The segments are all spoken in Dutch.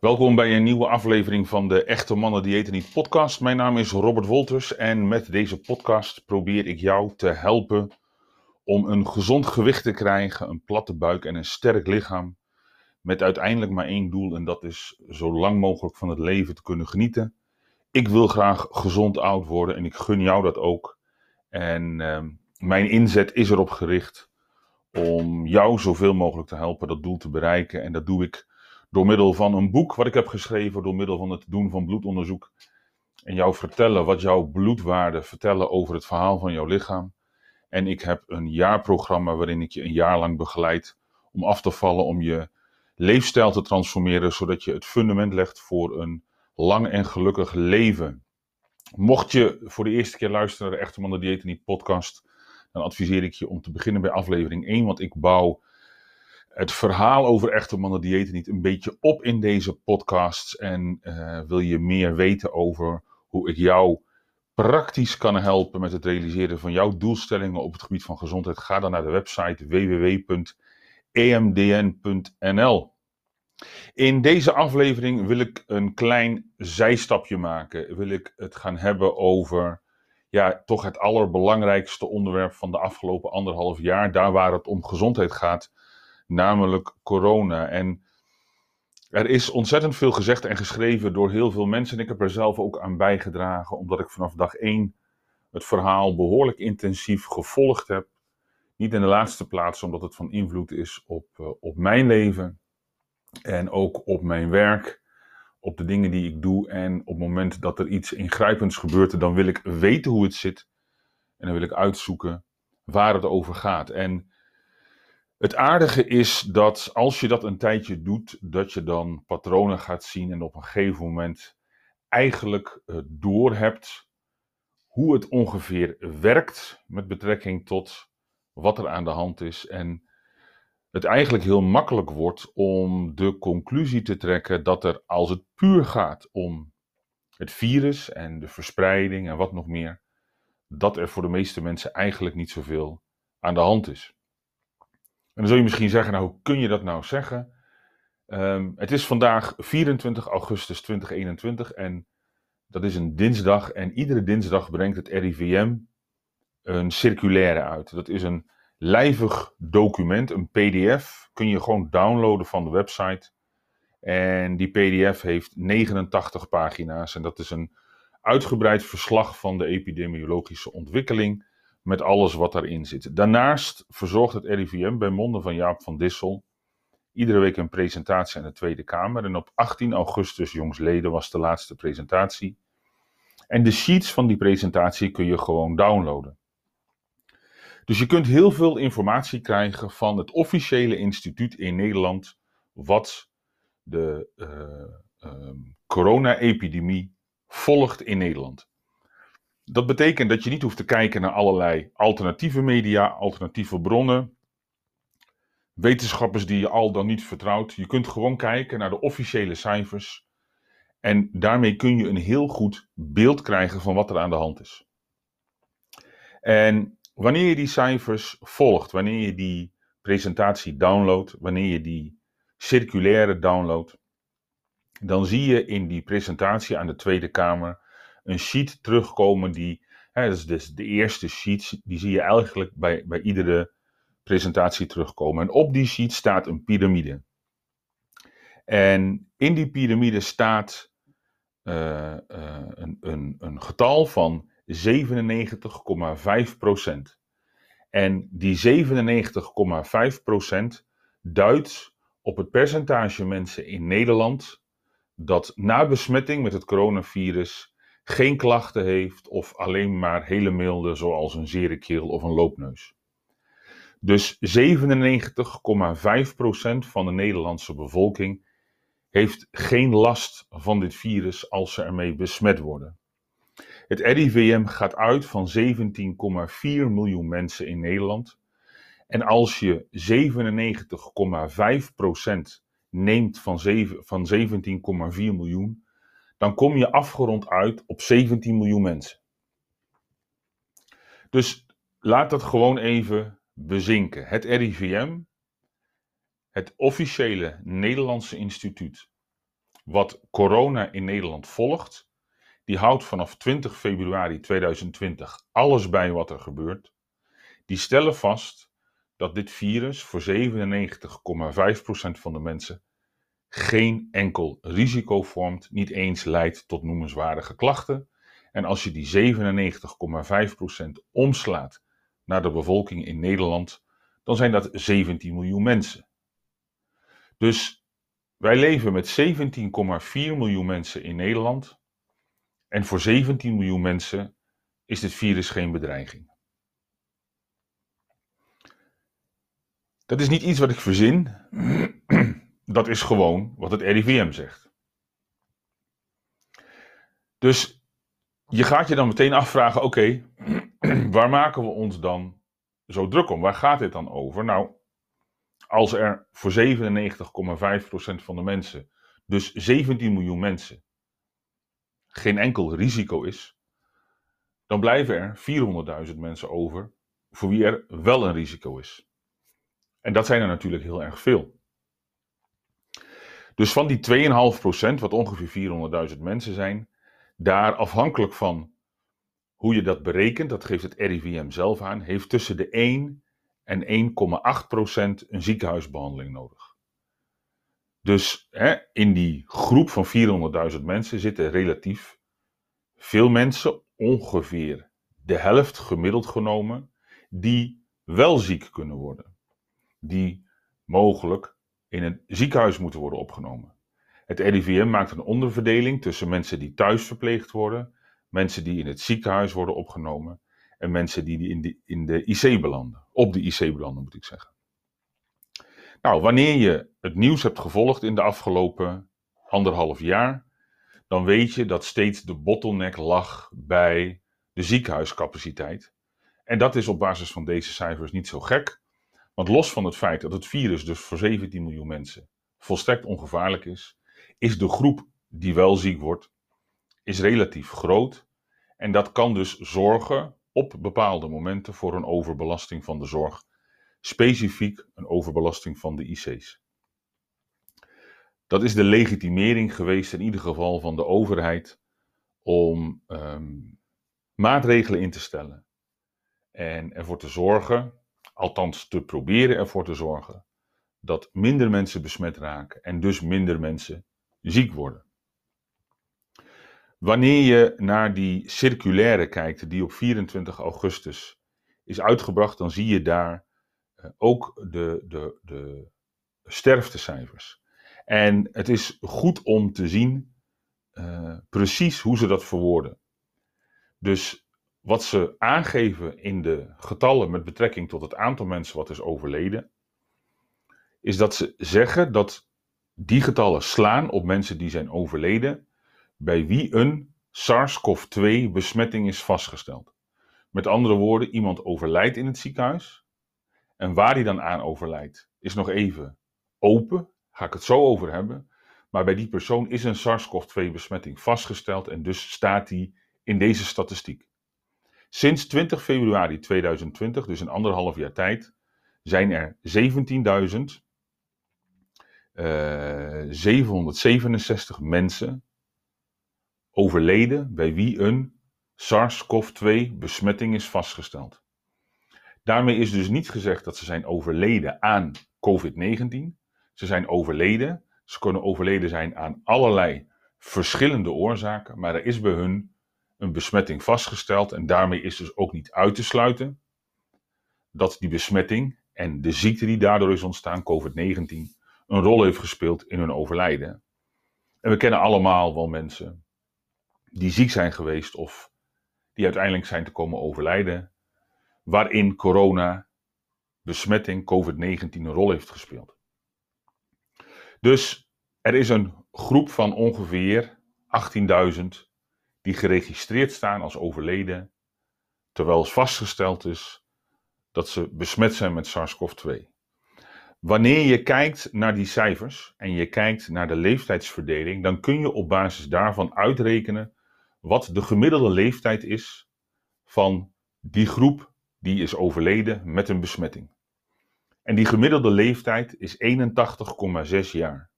Welkom bij een nieuwe aflevering van de Echte Mannen Diëten Niet podcast. Mijn naam is Robert Wolters en met deze podcast probeer ik jou te helpen om een gezond gewicht te krijgen, een platte buik en een sterk lichaam. Met uiteindelijk maar één doel en dat is zo lang mogelijk van het leven te kunnen genieten. Ik wil graag gezond oud worden en ik gun jou dat ook. En ehm, mijn inzet is erop gericht om jou zoveel mogelijk te helpen dat doel te bereiken. En dat doe ik door middel van een boek wat ik heb geschreven, door middel van het doen van bloedonderzoek. En jou vertellen wat jouw bloedwaarden vertellen over het verhaal van jouw lichaam. En ik heb een jaarprogramma waarin ik je een jaar lang begeleid om af te vallen, om je leefstijl te transformeren, zodat je het fundament legt voor een lang en gelukkig leven. Mocht je voor de eerste keer luisteren naar de Echte Mannen Diëten Niet podcast, dan adviseer ik je om te beginnen bij aflevering 1, want ik bouw het verhaal over echte mannen diëten niet een beetje op in deze podcasts. En uh, wil je meer weten over hoe ik jou praktisch kan helpen met het realiseren van jouw doelstellingen op het gebied van gezondheid, ga dan naar de website www.emdn.nl. In deze aflevering wil ik een klein zijstapje maken. Wil ik het gaan hebben over ja, toch het allerbelangrijkste onderwerp van de afgelopen anderhalf jaar. Daar waar het om gezondheid gaat namelijk corona. En er is ontzettend veel gezegd en geschreven door heel veel mensen. En ik heb er zelf ook aan bijgedragen, omdat ik vanaf dag één het verhaal behoorlijk intensief gevolgd heb. Niet in de laatste plaats omdat het van invloed is op, uh, op mijn leven en ook op mijn werk, op de dingen die ik doe. En op het moment dat er iets ingrijpends gebeurt, dan wil ik weten hoe het zit. En dan wil ik uitzoeken waar het over gaat. En het aardige is dat als je dat een tijdje doet, dat je dan patronen gaat zien en op een gegeven moment eigenlijk uh, doorhebt hoe het ongeveer werkt met betrekking tot wat er aan de hand is. En het eigenlijk heel makkelijk wordt om de conclusie te trekken dat er, als het puur gaat om het virus en de verspreiding en wat nog meer, dat er voor de meeste mensen eigenlijk niet zoveel aan de hand is. En dan zul je misschien zeggen, nou hoe kun je dat nou zeggen? Um, het is vandaag 24 augustus 2021 en dat is een dinsdag. En iedere dinsdag brengt het RIVM een circulaire uit. Dat is een lijvig document, een PDF. Kun je gewoon downloaden van de website. En die PDF heeft 89 pagina's. En dat is een uitgebreid verslag van de epidemiologische ontwikkeling met alles wat daarin zit. Daarnaast verzorgt het RIVM bij monden van Jaap van Dissel iedere week een presentatie aan de Tweede Kamer. En op 18 augustus jongsleden was de laatste presentatie. En de sheets van die presentatie kun je gewoon downloaden. Dus je kunt heel veel informatie krijgen van het officiële instituut in Nederland, wat de uh, corona-epidemie volgt in Nederland. Dat betekent dat je niet hoeft te kijken naar allerlei alternatieve media, alternatieve bronnen, wetenschappers die je al dan niet vertrouwt. Je kunt gewoon kijken naar de officiële cijfers. En daarmee kun je een heel goed beeld krijgen van wat er aan de hand is. En wanneer je die cijfers volgt, wanneer je die presentatie downloadt, wanneer je die circulaire downloadt, dan zie je in die presentatie aan de Tweede Kamer een sheet terugkomen die, hè, is dus de eerste sheet, die zie je eigenlijk bij, bij iedere presentatie terugkomen. En op die sheet staat een piramide. En in die piramide staat uh, uh, een, een, een getal van 97,5%. En die 97,5% duidt op het percentage mensen in Nederland dat na besmetting met het coronavirus geen klachten heeft of alleen maar hele milde, zoals een zere keel of een loopneus. Dus 97,5% van de Nederlandse bevolking heeft geen last van dit virus als ze ermee besmet worden. Het RIVM gaat uit van 17,4 miljoen mensen in Nederland. En als je 97,5% neemt van, van 17,4 miljoen, dan kom je afgerond uit op 17 miljoen mensen. Dus laat dat gewoon even bezinken. Het RIVM, het officiële Nederlandse instituut, wat corona in Nederland volgt, die houdt vanaf 20 februari 2020 alles bij wat er gebeurt. Die stellen vast dat dit virus voor 97,5% van de mensen geen enkel risico vormt, niet eens leidt tot noemenswaardige klachten. En als je die 97,5% omslaat naar de bevolking in Nederland, dan zijn dat 17 miljoen mensen. Dus wij leven met 17,4 miljoen mensen in Nederland. En voor 17 miljoen mensen is dit virus geen bedreiging. Dat is niet iets wat ik verzin. Dat is gewoon wat het RIVM zegt. Dus je gaat je dan meteen afvragen: oké, waar maken we ons dan zo druk om? Waar gaat dit dan over? Nou, als er voor 97,5% van de mensen, dus 17 miljoen mensen, geen enkel risico is, dan blijven er 400.000 mensen over voor wie er wel een risico is. En dat zijn er natuurlijk heel erg veel. Dus van die 2,5%, wat ongeveer 400.000 mensen zijn, daar afhankelijk van hoe je dat berekent, dat geeft het RIVM zelf aan, heeft tussen de 1 en 1,8% een ziekenhuisbehandeling nodig. Dus hè, in die groep van 400.000 mensen zitten relatief veel mensen, ongeveer de helft gemiddeld genomen, die wel ziek kunnen worden. Die mogelijk in een ziekenhuis moeten worden opgenomen. Het RIVM maakt een onderverdeling tussen mensen die thuis verpleegd worden, mensen die in het ziekenhuis worden opgenomen en mensen die in de, in de IC belanden. Op de IC belanden, moet ik zeggen. Nou, wanneer je het nieuws hebt gevolgd in de afgelopen anderhalf jaar, dan weet je dat steeds de bottleneck lag bij de ziekenhuiscapaciteit. En dat is op basis van deze cijfers niet zo gek. Want los van het feit dat het virus dus voor 17 miljoen mensen volstrekt ongevaarlijk is, is de groep die wel ziek wordt, is relatief groot. En dat kan dus zorgen op bepaalde momenten voor een overbelasting van de zorg. Specifiek een overbelasting van de IC's. Dat is de legitimering geweest in ieder geval van de overheid om um, maatregelen in te stellen. En ervoor te zorgen, althans te proberen ervoor te zorgen, dat minder mensen besmet raken en dus minder mensen ziek worden. Wanneer je naar die circulaire kijkt, die op 24 augustus is uitgebracht, dan zie je daar eh, ook de, de, de sterftecijfers. En het is goed om te zien uh, precies hoe ze dat verwoorden. Dus wat ze aangeven in de getallen met betrekking tot het aantal mensen wat is overleden, is dat ze zeggen dat die getallen slaan op mensen die zijn overleden bij wie een SARS-CoV-2 besmetting is vastgesteld. Met andere woorden, iemand overlijdt in het ziekenhuis. En waar hij dan aan overlijdt, is nog even open. Ga ik het zo over hebben. Maar bij die persoon is een SARS-CoV-2 besmetting vastgesteld en dus staat die in deze statistiek. Sinds 20 februari 2020, dus een anderhalf jaar tijd, zijn er 17.767 uh, mensen overleden bij wie een SARS-CoV-2 besmetting is vastgesteld. Daarmee is dus niet gezegd dat ze zijn overleden aan COVID-19. Ze zijn overleden. Ze kunnen overleden zijn aan allerlei verschillende oorzaken, maar er is bij hun een besmetting vastgesteld en daarmee is dus ook niet uit te sluiten dat die besmetting en de ziekte die daardoor is ontstaan, COVID-19, een rol heeft gespeeld in hun overlijden. En we kennen allemaal wel mensen die ziek zijn geweest of die uiteindelijk zijn te komen overlijden, waarin corona, besmetting, COVID-19 een rol heeft gespeeld. Dus er is een groep van ongeveer 18.000 die geregistreerd staan als overleden, terwijl vastgesteld is dat ze besmet zijn met SARS-CoV-2. Wanneer je kijkt naar die cijfers en je kijkt naar de leeftijdsverdeling, dan kun je op basis daarvan uitrekenen wat de gemiddelde leeftijd is van die groep die is overleden met een besmetting. En die gemiddelde leeftijd is 81,6 jaar.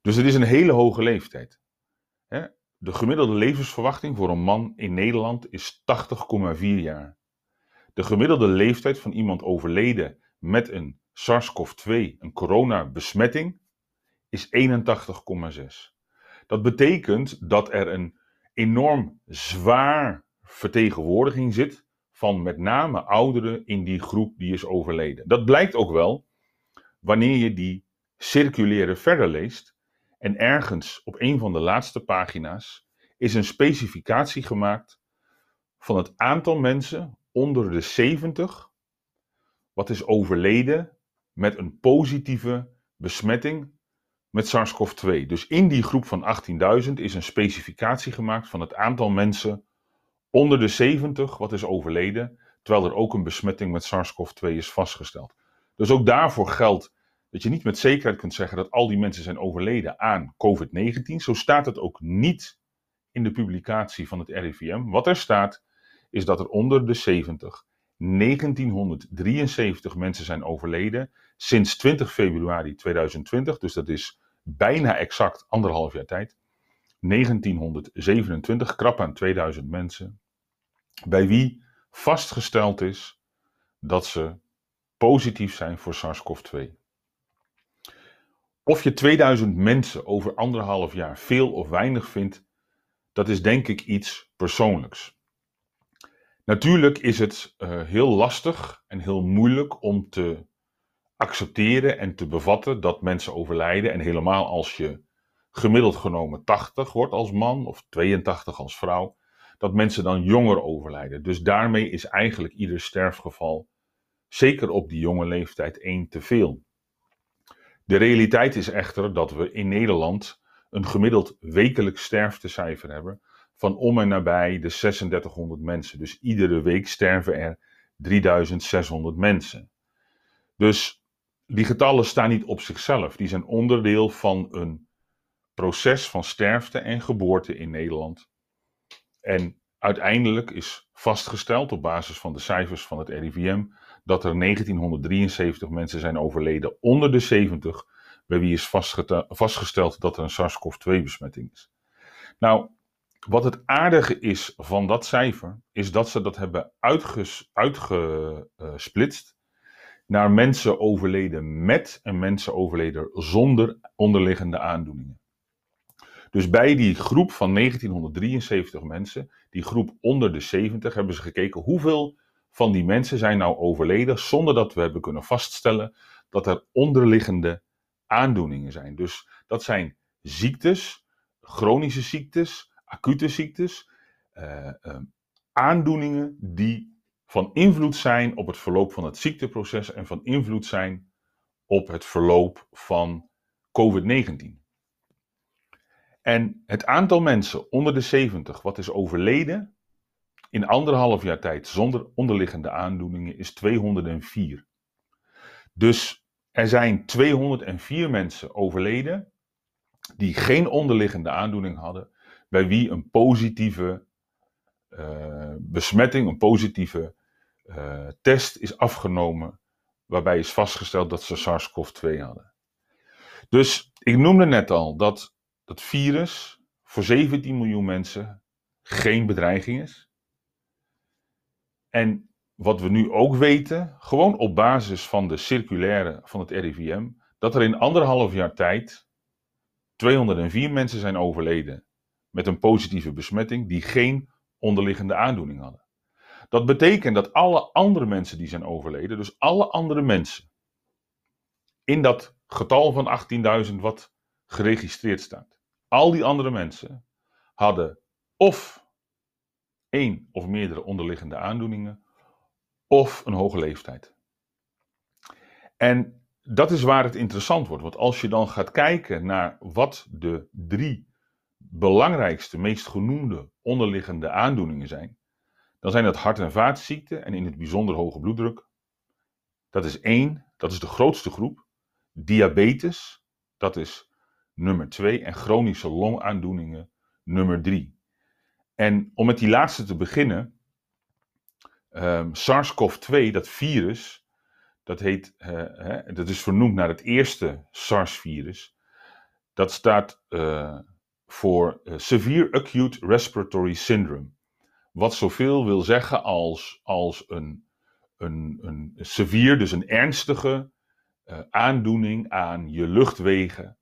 Dus het is een hele hoge leeftijd. De gemiddelde levensverwachting voor een man in Nederland is 80,4 jaar. De gemiddelde leeftijd van iemand overleden met een SARS-CoV-2, een coronabesmetting, is 81,6. Dat betekent dat er een enorm zwaar vertegenwoordiging zit van met name ouderen in die groep die is overleden. Dat blijkt ook wel wanneer je die circulaire verder leest en ergens op een van de laatste pagina's is een specificatie gemaakt van het aantal mensen onder de 70 wat is overleden met een positieve besmetting met SARS-CoV-2. Dus in die groep van 18.000 is een specificatie gemaakt van het aantal mensen onder de 70 wat is overleden, terwijl er ook een besmetting met SARS-CoV-2 is vastgesteld. Dus ook daarvoor geldt dat je niet met zekerheid kunt zeggen dat al die mensen zijn overleden aan COVID-19. Zo staat het ook niet in de publicatie van het RIVM. Wat er staat is dat er onder de 70 1973 mensen zijn overleden sinds 20 februari 2020. Dus dat is bijna exact anderhalf jaar tijd. 1927, krap aan 2000 mensen, bij wie vastgesteld is dat ze positief zijn voor SARS-CoV-2. Of je 2000 mensen over anderhalf jaar veel of weinig vindt, dat is denk ik iets persoonlijks. Natuurlijk is het uh, heel lastig en heel moeilijk om te accepteren en te bevatten dat mensen overlijden. En helemaal als je gemiddeld genomen 80 wordt als man of 82 als vrouw, dat mensen dan jonger overlijden. Dus daarmee is eigenlijk ieder sterfgeval, zeker op die jonge leeftijd, één te veel. De realiteit is echter dat we in Nederland een gemiddeld wekelijks sterftecijfer hebben van om en nabij de 3600 mensen. Dus iedere week sterven er 3600 mensen. Dus die getallen staan niet op zichzelf. Die zijn onderdeel van een proces van sterfte en geboorte in Nederland. En uiteindelijk is vastgesteld op basis van de cijfers van het RIVM dat er 1973 mensen zijn overleden onder de 70, bij wie is vastgesteld dat er een SARS-CoV-2 besmetting is. Nou, wat het aardige is van dat cijfer, is dat ze dat hebben uitgesplitst naar mensen overleden met en mensen overleden zonder onderliggende aandoeningen. Dus bij die groep van 1973 mensen, die groep onder de 70, hebben ze gekeken hoeveel van die mensen zijn nou overleden zonder dat we hebben kunnen vaststellen dat er onderliggende aandoeningen zijn. Dus dat zijn ziektes, chronische ziektes, acute ziektes, uh, aandoeningen die van invloed zijn op het verloop van het ziekteproces en van invloed zijn op het verloop van COVID-19. En het aantal mensen onder de 70 wat is overleden in anderhalf jaar tijd zonder onderliggende aandoeningen is 204. Dus er zijn 204 mensen overleden die geen onderliggende aandoening hadden, bij wie een positieve uh, besmetting, een positieve uh, test is afgenomen, waarbij is vastgesteld dat ze SARS-CoV-2 hadden. Dus ik noemde net al dat dat virus voor 17 miljoen mensen geen bedreiging is. En wat we nu ook weten, gewoon op basis van de circulaire van het RIVM, dat er in anderhalf jaar tijd 204 mensen zijn overleden met een positieve besmetting die geen onderliggende aandoening hadden. Dat betekent dat alle andere mensen die zijn overleden, dus alle andere mensen in dat getal van 18.000 wat geregistreerd staat, al die andere mensen hadden of één of meerdere onderliggende aandoeningen of een hoge leeftijd. En dat is waar het interessant wordt, want als je dan gaat kijken naar wat de drie belangrijkste, meest genoemde onderliggende aandoeningen zijn, dan zijn dat hart- en vaatziekten en in het bijzonder hoge bloeddruk. Dat is één, dat is de grootste groep. Diabetes, dat is nummer twee. En chronische longaandoeningen, nummer drie. En om met die laatste te beginnen, um, SARS-CoV-2, dat virus, dat, heet, uh, hè, dat is vernoemd naar het eerste SARS-virus. Dat staat uh, voor Severe Acute Respiratory Syndrome. Wat zoveel wil zeggen als, als een, een, een severe, dus een ernstige aandoening aan je luchtwegen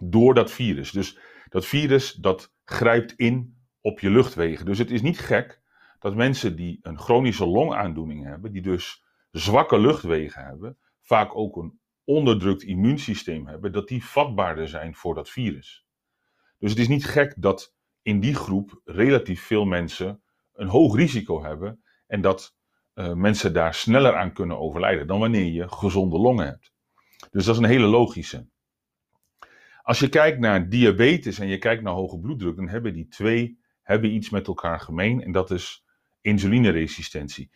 door dat virus. Dus dat virus dat grijpt in op je luchtwegen. Dus het is niet gek dat mensen die een chronische longaandoening hebben, die dus zwakke luchtwegen hebben, vaak ook een onderdrukt immuunsysteem hebben, dat die vatbaarder zijn voor dat virus. Dus het is niet gek dat in die groep relatief veel mensen een hoog risico hebben en dat uh, mensen daar sneller aan kunnen overlijden dan wanneer je gezonde longen hebt. Dus dat is een hele logische. Als je kijkt naar diabetes en je kijkt naar hoge bloeddruk, dan hebben die twee hebben iets met elkaar gemeen en dat is insulineresistentie.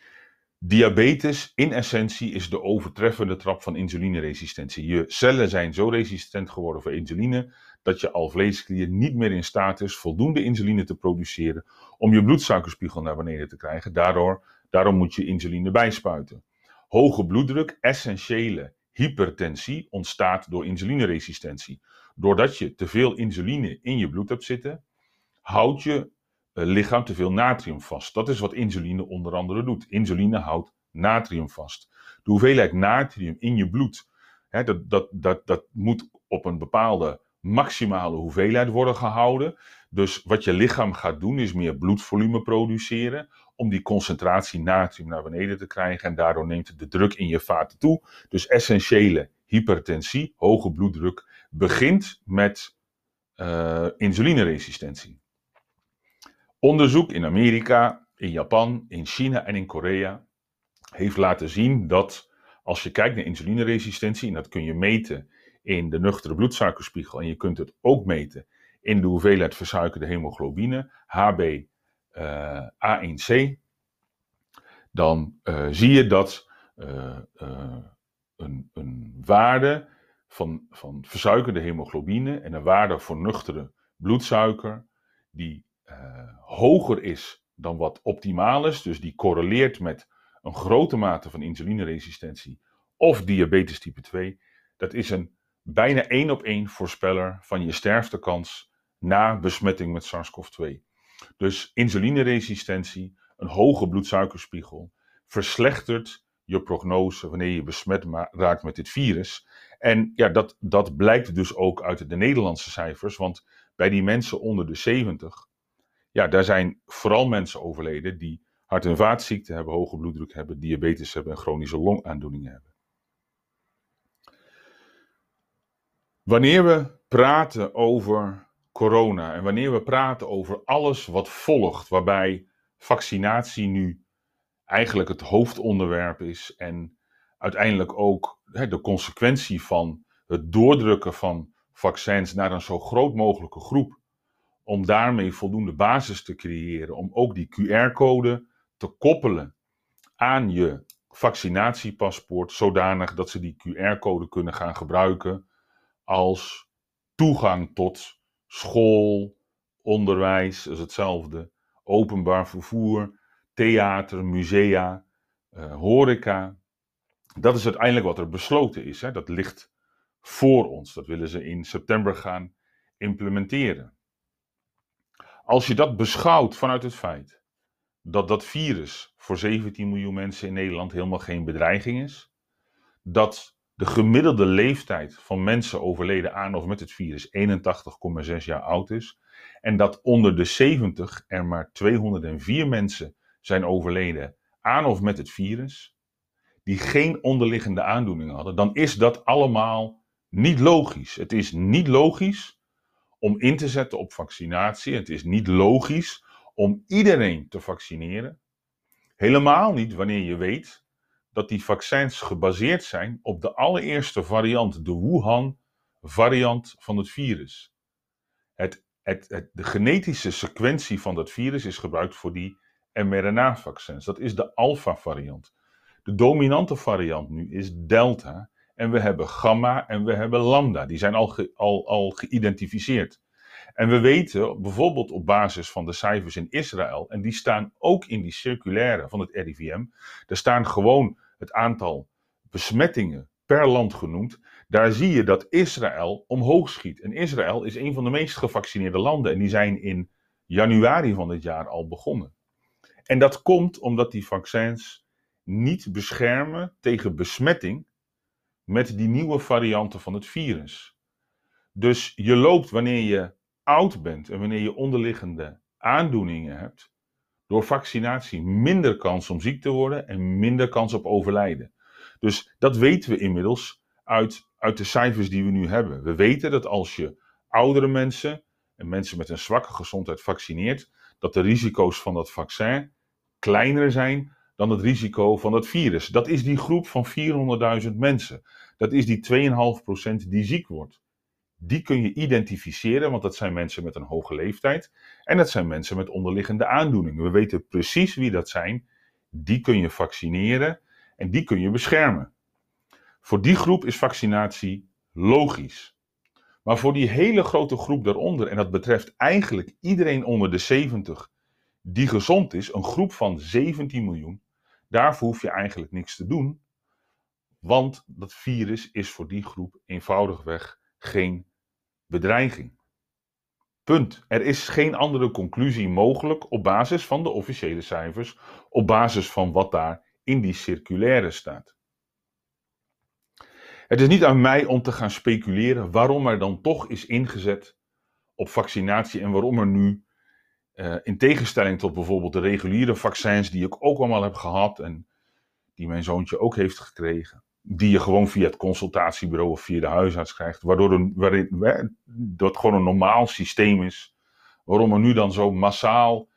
Diabetes in essentie is de overtreffende trap van insulineresistentie. Je cellen zijn zo resistent geworden voor insuline dat je alvleesklier niet meer in staat is voldoende insuline te produceren om je bloedsuikerspiegel naar beneden te krijgen. Daardoor, daarom moet je insuline bijspuiten. Hoge bloeddruk, essentiële hypertensie, ontstaat door insulineresistentie. Doordat je te veel insuline in je bloed hebt zitten, houdt je eh, lichaam te veel natrium vast. Dat is wat insuline onder andere doet. Insuline houdt natrium vast. De hoeveelheid natrium in je bloed, hè, dat, dat, dat, dat moet op een bepaalde maximale hoeveelheid worden gehouden. Dus wat je lichaam gaat doen is meer bloedvolume produceren om die concentratie natrium naar beneden te krijgen en daardoor neemt de druk in je vaten toe. Dus essentiële hypertensie, hoge bloeddruk, begint met uh, insulineresistentie. Onderzoek in Amerika, in Japan, in China en in Korea heeft laten zien dat als je kijkt naar insulineresistentie, en dat kun je meten in de nuchtere bloedsuikerspiegel en je kunt het ook meten in de hoeveelheid versuikerde hemoglobine, HbA1c, uh, dan uh, zie je dat een, een, waarde van, van versuikerde hemoglobine en een waarde voor nuchtere bloedsuiker, die hoger is dan wat optimaal is, dus die correleert met een grote mate van insulineresistentie of diabetes type 2, dat is een bijna één op één voorspeller van je sterftekans na besmetting met SARS-CoV-2. Dus insulineresistentie, een hoge bloedsuikerspiegel, verslechtert je prognose wanneer je besmet raakt met dit virus. En ja, dat, dat blijkt dus ook uit de Nederlandse cijfers, want bij die mensen onder de 70 ja, daar zijn vooral mensen overleden die hart- en vaatziekten hebben, hoge bloeddruk hebben, diabetes hebben en chronische longaandoeningen hebben. Wanneer we praten over corona en wanneer we praten over alles wat volgt, waarbij vaccinatie nu eigenlijk het hoofdonderwerp is en uiteindelijk ook de consequentie van het doordrukken van vaccins naar een zo groot mogelijke groep om daarmee voldoende basis te creëren, om ook die QR-code te koppelen aan je vaccinatiepaspoort, zodanig dat ze die QR-code kunnen gaan gebruiken als toegang tot school, onderwijs, is hetzelfde, openbaar vervoer, theater, musea, uh, horeca. Dat is uiteindelijk wat er besloten is. Hè? Dat ligt voor ons. Dat willen ze in september gaan implementeren. Als je dat beschouwt vanuit het feit dat dat virus voor 17 miljoen mensen in Nederland helemaal geen bedreiging is, dat de gemiddelde leeftijd van mensen overleden aan of met het virus 81,6 jaar oud is, en dat onder de 70 er maar 204 mensen zijn overleden aan of met het virus, die geen onderliggende aandoeningen hadden, dan is dat allemaal niet logisch. Het is niet logisch om in te zetten op vaccinatie. Het is niet logisch om iedereen te vaccineren. Helemaal niet wanneer je weet dat die vaccins gebaseerd zijn op de allereerste variant, de Wuhan-variant van het virus. Het, het, de genetische sequentie van dat virus is gebruikt voor die mRNA-vaccins. Dat is de alpha-variant. De dominante variant nu is Delta. En we hebben gamma en we hebben lambda. Die zijn al, al, al geïdentificeerd. En we weten bijvoorbeeld op basis van de cijfers in Israël, en die staan ook in die circulaire van het RIVM, er staan gewoon het aantal besmettingen per land genoemd. Daar zie je dat Israël omhoog schiet. En Israël is een van de meest gevaccineerde landen. En die zijn in januari van dit jaar al begonnen. En dat komt omdat die vaccins niet beschermen tegen besmetting met die nieuwe varianten van het virus. Dus je loopt wanneer je oud bent en wanneer je onderliggende aandoeningen hebt, door vaccinatie minder kans om ziek te worden en minder kans op overlijden. Dus dat weten we inmiddels uit, uit de cijfers die we nu hebben. We weten dat als je oudere mensen en mensen met een zwakke gezondheid vaccineert, dat de risico's van dat vaccin kleiner zijn dan het risico van het virus. Dat is die groep van 400.000 mensen. Dat is die 2,5% die ziek wordt. Die kun je identificeren, want dat zijn mensen met een hoge leeftijd. En dat zijn mensen met onderliggende aandoeningen. We weten precies wie dat zijn. Die kun je vaccineren en die kun je beschermen. Voor die groep is vaccinatie logisch. Maar voor die hele grote groep daaronder, en dat betreft eigenlijk iedereen onder de 70 die gezond is, een groep van 17 miljoen, daarvoor hoef je eigenlijk niks te doen. Want dat virus is voor die groep eenvoudigweg geen bedreiging. Punt. Er is geen andere conclusie mogelijk op basis van de officiële cijfers, op basis van wat daar in die circulaire staat. Het is niet aan mij om te gaan speculeren waarom er dan toch is ingezet op vaccinatie en waarom er nu, uh, in tegenstelling tot bijvoorbeeld de reguliere vaccins die ik ook allemaal heb gehad en die mijn zoontje ook heeft gekregen, die je gewoon via het consultatiebureau of via de huisarts krijgt, waardoor een, waarin, dat gewoon een normaal systeem is, waarom er nu dan zo massaal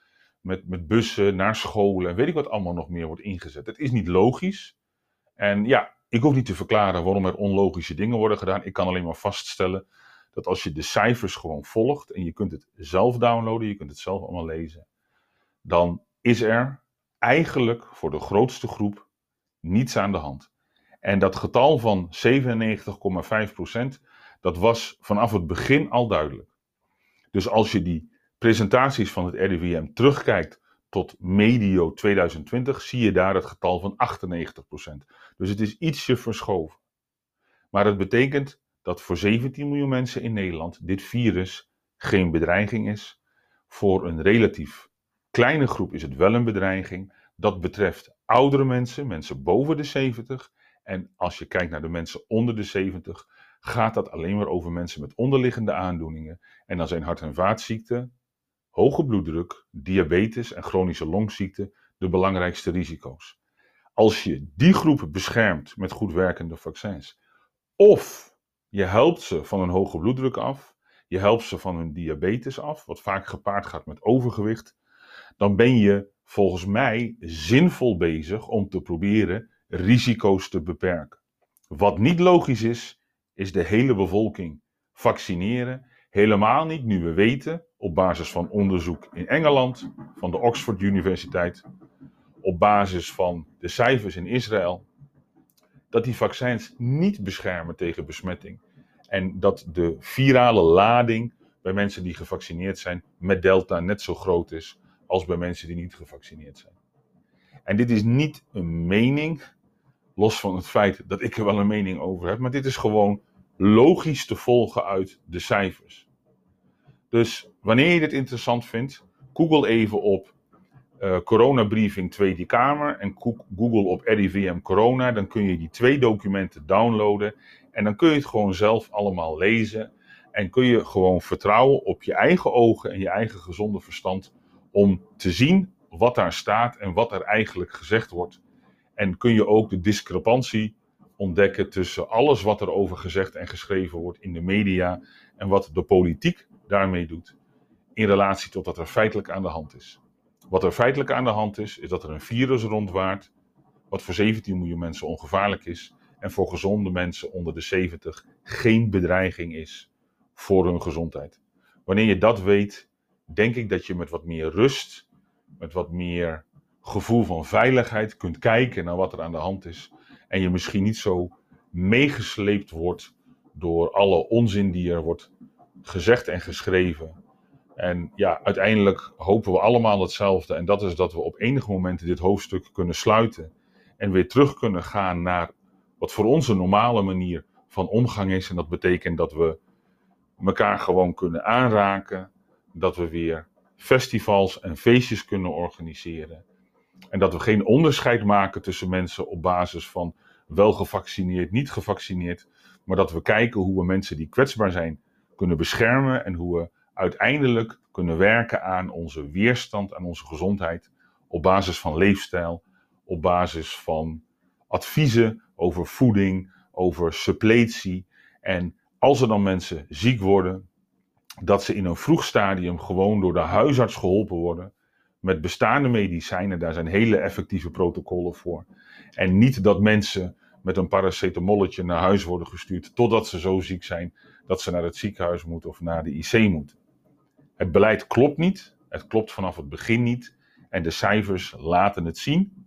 met, met bussen naar scholen en weet ik wat allemaal nog meer wordt ingezet. Het is niet logisch. En ja, ik hoef niet te verklaren waarom er onlogische dingen worden gedaan. Ik kan alleen maar vaststellen dat als je de cijfers gewoon volgt en je kunt het zelf downloaden, je kunt het zelf allemaal lezen, dan is er eigenlijk voor de grootste groep niets aan de hand. En dat getal van 97,5%, dat was vanaf het begin al duidelijk. Dus als je die presentaties van het RIVM terugkijkt tot medio 2020 zie je daar het getal van 98%. Dus het is ietsje verschoven. Maar het betekent dat voor 17 miljoen mensen in Nederland dit virus geen bedreiging is. Voor een relatief kleine groep is het wel een bedreiging. Dat betreft oudere mensen, mensen boven de 70. En als je kijkt naar de mensen onder de 70, gaat dat alleen maar over mensen met onderliggende aandoeningen. En dan zijn hart- en vaatziekten, hoge bloeddruk, diabetes en chronische longziekten de belangrijkste risico's. Als je die groep beschermt met goed werkende vaccins, of je helpt ze van een hoge bloeddruk af, je helpt ze van hun diabetes af, wat vaak gepaard gaat met overgewicht, dan ben je volgens mij zinvol bezig om te proberen risico's te beperken. Wat niet logisch is, is de hele bevolking vaccineren. Helemaal niet nu we weten op basis van onderzoek in Engeland, van de Oxford Universiteit, op basis van de cijfers in Israël, dat die vaccins niet beschermen tegen besmetting. En dat de virale lading bij mensen die gevaccineerd zijn met Delta net zo groot is als bij mensen die niet gevaccineerd zijn. En dit is niet een mening, los van het feit dat ik er wel een mening over heb, maar dit is gewoon logisch te volgen uit de cijfers. Dus wanneer je dit interessant vindt, google even op uh, coronabriefing Tweede Kamer en google op RIVM Corona. Dan kun je die twee documenten downloaden en dan kun je het gewoon zelf allemaal lezen. En kun je gewoon vertrouwen op je eigen ogen en je eigen gezonde verstand om te zien wat daar staat en wat er eigenlijk gezegd wordt. En kun je ook de discrepantie ontdekken tussen alles wat er over gezegd en geschreven wordt in de media en wat de politiek daarmee doet in relatie tot wat er feitelijk aan de hand is. Wat er feitelijk aan de hand is, is dat er een virus rondwaart, wat voor 17 miljoen mensen ongevaarlijk is en voor gezonde mensen onder de 70 geen bedreiging is voor hun gezondheid. Wanneer je dat weet, denk ik dat je met wat meer rust, met wat meer gevoel van veiligheid kunt kijken naar wat er aan de hand is en je misschien niet zo meegesleept wordt door alle onzin die er wordt gezegd en geschreven. En ja, uiteindelijk hopen we allemaal hetzelfde. En dat is dat we op enige moment dit hoofdstuk kunnen sluiten. En weer terug kunnen gaan naar wat voor ons een normale manier van omgang is. En dat betekent dat we elkaar gewoon kunnen aanraken. Dat we weer festivals en feestjes kunnen organiseren. En dat we geen onderscheid maken tussen mensen op basis van wel gevaccineerd, niet gevaccineerd. Maar dat we kijken hoe we mensen die kwetsbaar zijn kunnen beschermen. En hoe we uiteindelijk kunnen werken aan onze weerstand, aan onze gezondheid. Op basis van leefstijl, op basis van adviezen over voeding, over suppletie. En als er dan mensen ziek worden, dat ze in een vroeg stadium gewoon door de huisarts geholpen worden met bestaande medicijnen. Daar zijn hele effectieve protocollen voor. En niet dat mensen met een paracetamolletje naar huis worden gestuurd totdat ze zo ziek zijn dat ze naar het ziekenhuis moeten of naar de IC moeten. Het beleid klopt niet. Het klopt vanaf het begin niet. En de cijfers laten het zien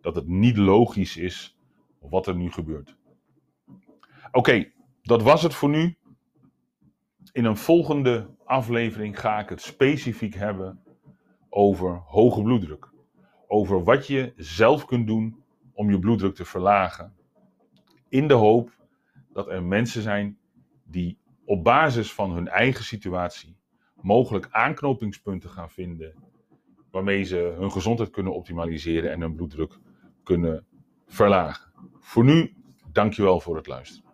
dat het niet logisch is wat er nu gebeurt. Oké, dat was het voor nu. In een volgende aflevering ga ik het specifiek hebben over hoge bloeddruk. Over wat je zelf kunt doen om je bloeddruk te verlagen. In de hoop dat er mensen zijn die op basis van hun eigen situatie mogelijk aanknopingspunten gaan vinden waarmee ze hun gezondheid kunnen optimaliseren en hun bloeddruk kunnen verlagen. Voor nu, dankjewel voor het luisteren.